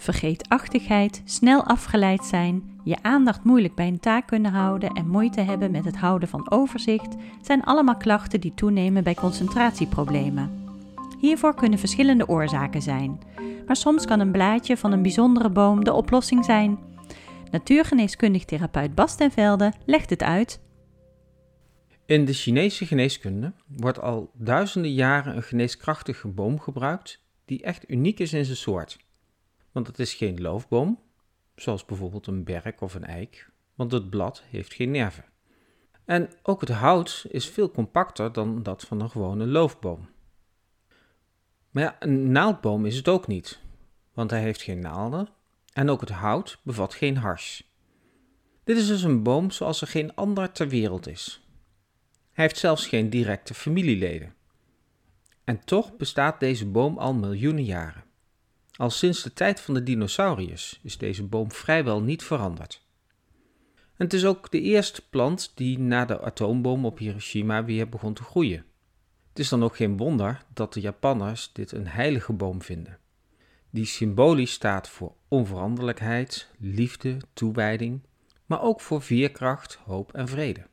Vergeetachtigheid, snel afgeleid zijn, je aandacht moeilijk bij een taak kunnen houden en moeite hebben met het houden van overzicht zijn allemaal klachten die toenemen bij concentratieproblemen. Hiervoor kunnen verschillende oorzaken zijn, maar soms kan een blaadje van een bijzondere boom de oplossing zijn. Natuurgeneeskundig therapeut Bas ten Velde legt het uit. In de Chinese geneeskunde wordt al duizenden jaren een geneeskrachtige boom gebruikt die echt uniek is in zijn soort. Want het is geen loofboom, zoals bijvoorbeeld een berk of een eik, want het blad heeft geen nerven. En ook het hout is veel compacter dan dat van een gewone loofboom. Maar ja, een naaldboom is het ook niet, want hij heeft geen naalden en ook het hout bevat geen hars. Dit is dus een boom zoals er geen ander ter wereld is. Hij heeft zelfs geen directe familieleden. En toch bestaat deze boom al miljoenen jaren. Al sinds de tijd van de dinosauriërs is deze boom vrijwel niet veranderd. En het is ook de eerste plant die na de atoomboom op Hiroshima weer begon te groeien. Het is dan ook geen wonder dat de Japanners dit een heilige boom vinden, die symbolisch staat voor onveranderlijkheid, liefde, toewijding, maar ook voor veerkracht, hoop en vrede.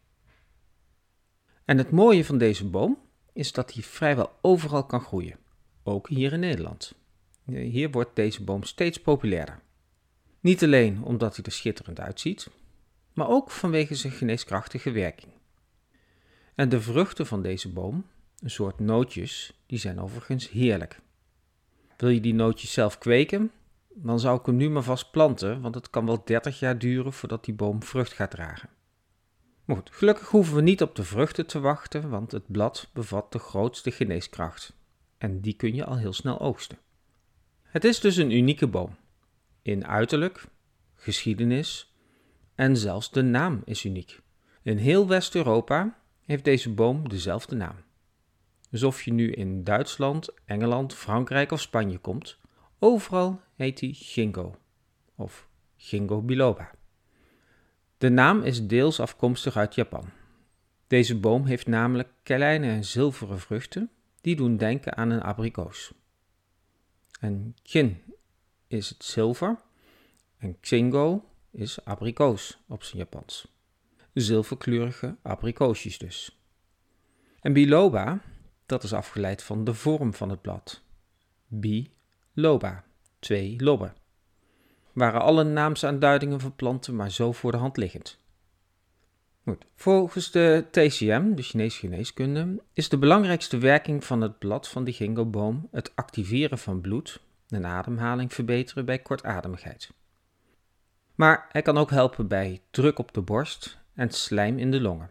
En het mooie van deze boom is dat hij vrijwel overal kan groeien, ook hier in Nederland. Hier wordt deze boom steeds populairder. Niet alleen omdat hij er schitterend uitziet, maar ook vanwege zijn geneeskrachtige werking. En de vruchten van deze boom, een soort nootjes, die zijn overigens heerlijk. Wil je die nootjes zelf kweken? Dan zou ik hem nu maar vast planten, want het kan wel 30 jaar duren voordat die boom vrucht gaat dragen. Maar goed, gelukkig hoeven we niet op de vruchten te wachten, want het blad bevat de grootste geneeskracht. En die kun je al heel snel oogsten. Het is dus een unieke boom. In uiterlijk, geschiedenis en zelfs de naam is uniek. In heel West-Europa heeft deze boom dezelfde naam. Dus of je nu in Duitsland, Engeland, Frankrijk of Spanje komt, overal heet hij Ginkgo of Ginkgo biloba. De naam is deels afkomstig uit Japan. Deze boom heeft namelijk kleine zilveren vruchten die doen denken aan een abrikoos. En kin is het zilver en xingo is abrikoos op zijn Japans. Zilverkleurige abrikoosjes dus. En biloba, dat is afgeleid van de vorm van het blad. Biloba, twee lobben waren alle naamsaanduidingen van planten maar zo voor de hand liggend. Goed. Volgens de TCM, de Chinese geneeskunde, is de belangrijkste werking van het blad van de ginkgo-boom het activeren van bloed en ademhaling verbeteren bij kortademigheid. Maar hij kan ook helpen bij druk op de borst en slijm in de longen.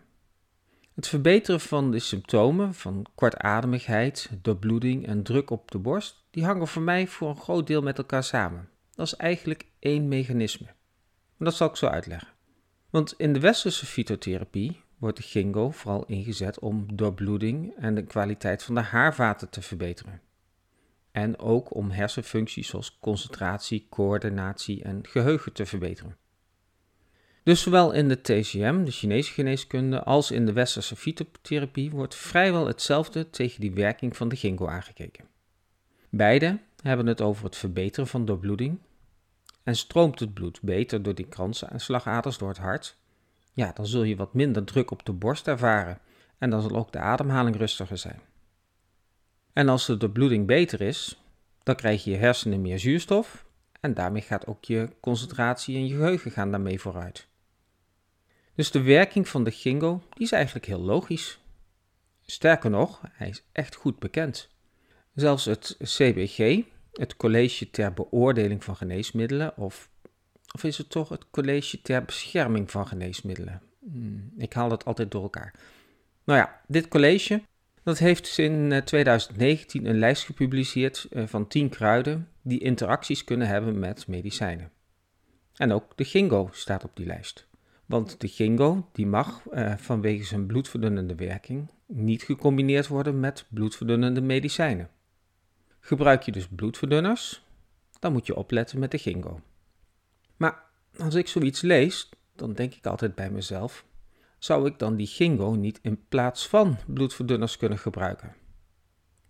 Het verbeteren van de symptomen van kortademigheid, doorbloeding en druk op de borst, die hangen voor mij voor een groot deel met elkaar samen. Dat is eigenlijk één mechanisme. dat zal ik zo uitleggen. Want in de westerse fytotherapie wordt de ginkgo vooral ingezet om doorbloeding en de kwaliteit van de haarvaten te verbeteren. En ook om hersenfuncties zoals concentratie, coördinatie en geheugen te verbeteren. Dus zowel in de TCM, de Chinese geneeskunde, als in de westerse fytotherapie wordt vrijwel hetzelfde tegen die werking van de ginkgo aangekeken. Beide hebben het over het verbeteren van doorbloeding. En stroomt het bloed beter door die kransen en slagaders door het hart, ja, dan zul je wat minder druk op de borst ervaren en dan zal ook de ademhaling rustiger zijn. En als de doorbloeding beter is, dan krijg je hersenen meer zuurstof en daarmee gaat ook je concentratie en je geheugen gaan daarmee vooruit. Dus de werking van de ginkgo die is eigenlijk heel logisch. Sterker nog, hij is echt goed bekend. Zelfs het CBG, het College ter Beoordeling van Geneesmiddelen, of, of is het toch het College ter Bescherming van Geneesmiddelen? Hmm, ik haal dat altijd door elkaar. Nou ja, dit college dat heeft in 2019 eh, een lijst gepubliceerd eh, van 10 kruiden die interacties kunnen hebben met medicijnen. En ook de ginkgo staat op die lijst. Want de ginkgo die mag eh, vanwege zijn bloedverdunnende werking niet gecombineerd worden met bloedverdunnende medicijnen. Gebruik je dus bloedverdunners, dan moet je opletten met de ginkgo. Maar als ik zoiets lees, dan denk ik altijd bij mezelf: zou ik dan die ginkgo niet in plaats van bloedverdunners kunnen gebruiken?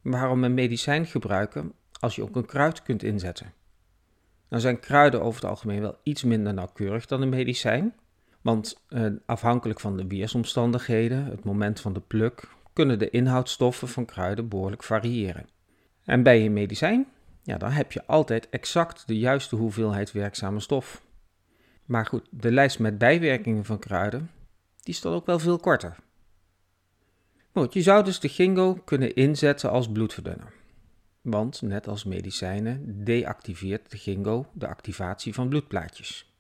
Waarom een medicijn gebruiken als je ook een kruid kunt inzetten? Nou zijn kruiden over het algemeen wel iets minder nauwkeurig dan een medicijn, want eh, afhankelijk van de weersomstandigheden, het moment van de pluk, kunnen de inhoudstoffen van kruiden behoorlijk variëren. En bij een medicijn, ja, dan heb je altijd exact de juiste hoeveelheid werkzame stof. Maar goed, de lijst met bijwerkingen van kruiden, die staat ook wel veel korter. Goed, je zou dus de gingo kunnen inzetten als bloedverdunner. Want net als medicijnen deactiveert de gingo de activatie van bloedplaatjes.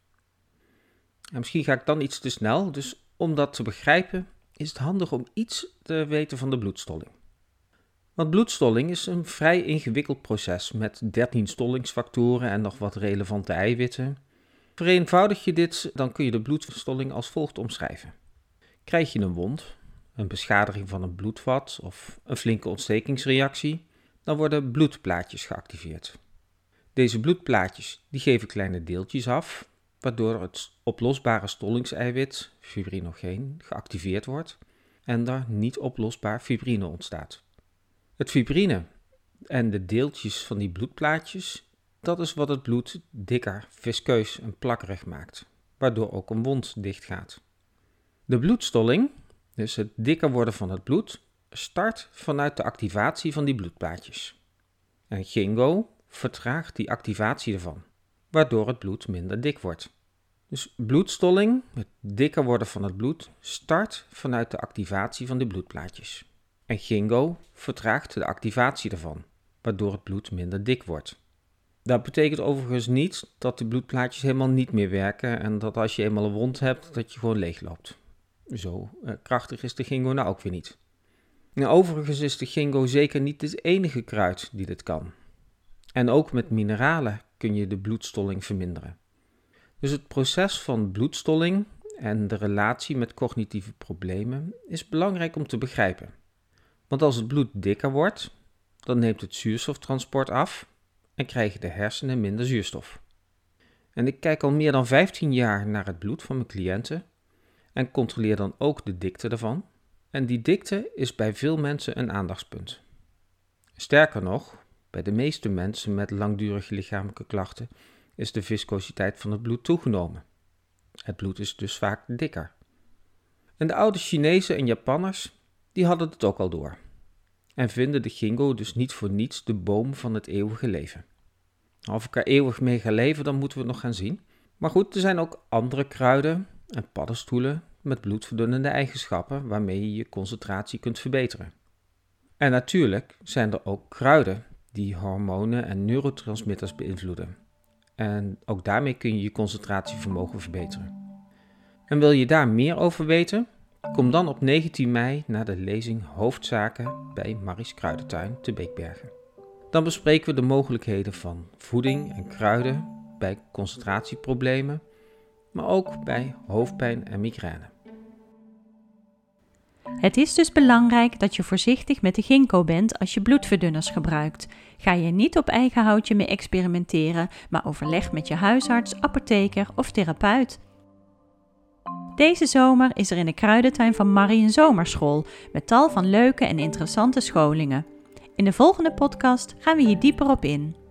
En misschien ga ik dan iets te snel, dus om dat te begrijpen is het handig om iets te weten van de bloedstolling. Want bloedstolling is een vrij ingewikkeld proces met 13 stollingsfactoren en nog wat relevante eiwitten. Vereenvoudig je dit, dan kun je de bloedstolling als volgt omschrijven. Krijg je een wond, een beschadiging van een bloedvat of een flinke ontstekingsreactie, dan worden bloedplaatjes geactiveerd. Deze bloedplaatjes die geven kleine deeltjes af, waardoor het oplosbare stollingseiwit, fibrinogeen, geactiveerd wordt en er niet oplosbaar fibrine ontstaat. Het fibrine en de deeltjes van die bloedplaatjes, dat is wat het bloed dikker, viskeus en plakkerig maakt, waardoor ook een wond dichtgaat. De bloedstolling, dus het dikker worden van het bloed, start vanuit de activatie van die bloedplaatjes. En gingo vertraagt die activatie ervan, waardoor het bloed minder dik wordt. Dus bloedstolling, het dikker worden van het bloed, start vanuit de activatie van de bloedplaatjes. En gingo vertraagt de activatie ervan, waardoor het bloed minder dik wordt. Dat betekent overigens niet dat de bloedplaatjes helemaal niet meer werken en dat als je eenmaal een wond hebt, dat je gewoon leegloopt. Zo eh, krachtig is de gingo nou ook weer niet. Nou, overigens is de gingo zeker niet het enige kruid die dit kan. En ook met mineralen kun je de bloedstolling verminderen. Dus het proces van bloedstolling en de relatie met cognitieve problemen is belangrijk om te begrijpen. Want als het bloed dikker wordt, dan neemt het zuurstoftransport af en krijgen de hersenen minder zuurstof. En ik kijk al meer dan 15 jaar naar het bloed van mijn cliënten en controleer dan ook de dikte ervan. En die dikte is bij veel mensen een aandachtspunt. Sterker nog, bij de meeste mensen met langdurige lichamelijke klachten is de viscositeit van het bloed toegenomen. Het bloed is dus vaak dikker. En de oude Chinezen en Japanners, die hadden het ook al door. En vinden de gingo dus niet voor niets de boom van het eeuwige leven. Of ik er eeuwig mee ga leven, dan moeten we nog gaan zien. Maar goed, er zijn ook andere kruiden en paddenstoelen met bloedverdunnende eigenschappen waarmee je je concentratie kunt verbeteren. En natuurlijk zijn er ook kruiden die hormonen en neurotransmitters beïnvloeden. En ook daarmee kun je je concentratievermogen verbeteren. En wil je daar meer over weten? Kom dan op 19 mei naar de lezing Hoofdzaken bij Maries Kruidentuin te Beekbergen. Dan bespreken we de mogelijkheden van voeding en kruiden bij concentratieproblemen, maar ook bij hoofdpijn en migraine. Het is dus belangrijk dat je voorzichtig met de ginkgo bent als je bloedverdunners gebruikt. Ga je niet op eigen houtje mee experimenteren, maar overleg met je huisarts, apotheker of therapeut. Deze zomer is er in de kruidentuin van Marie een zomerschool met tal van leuke en interessante scholingen. In de volgende podcast gaan we hier dieper op in.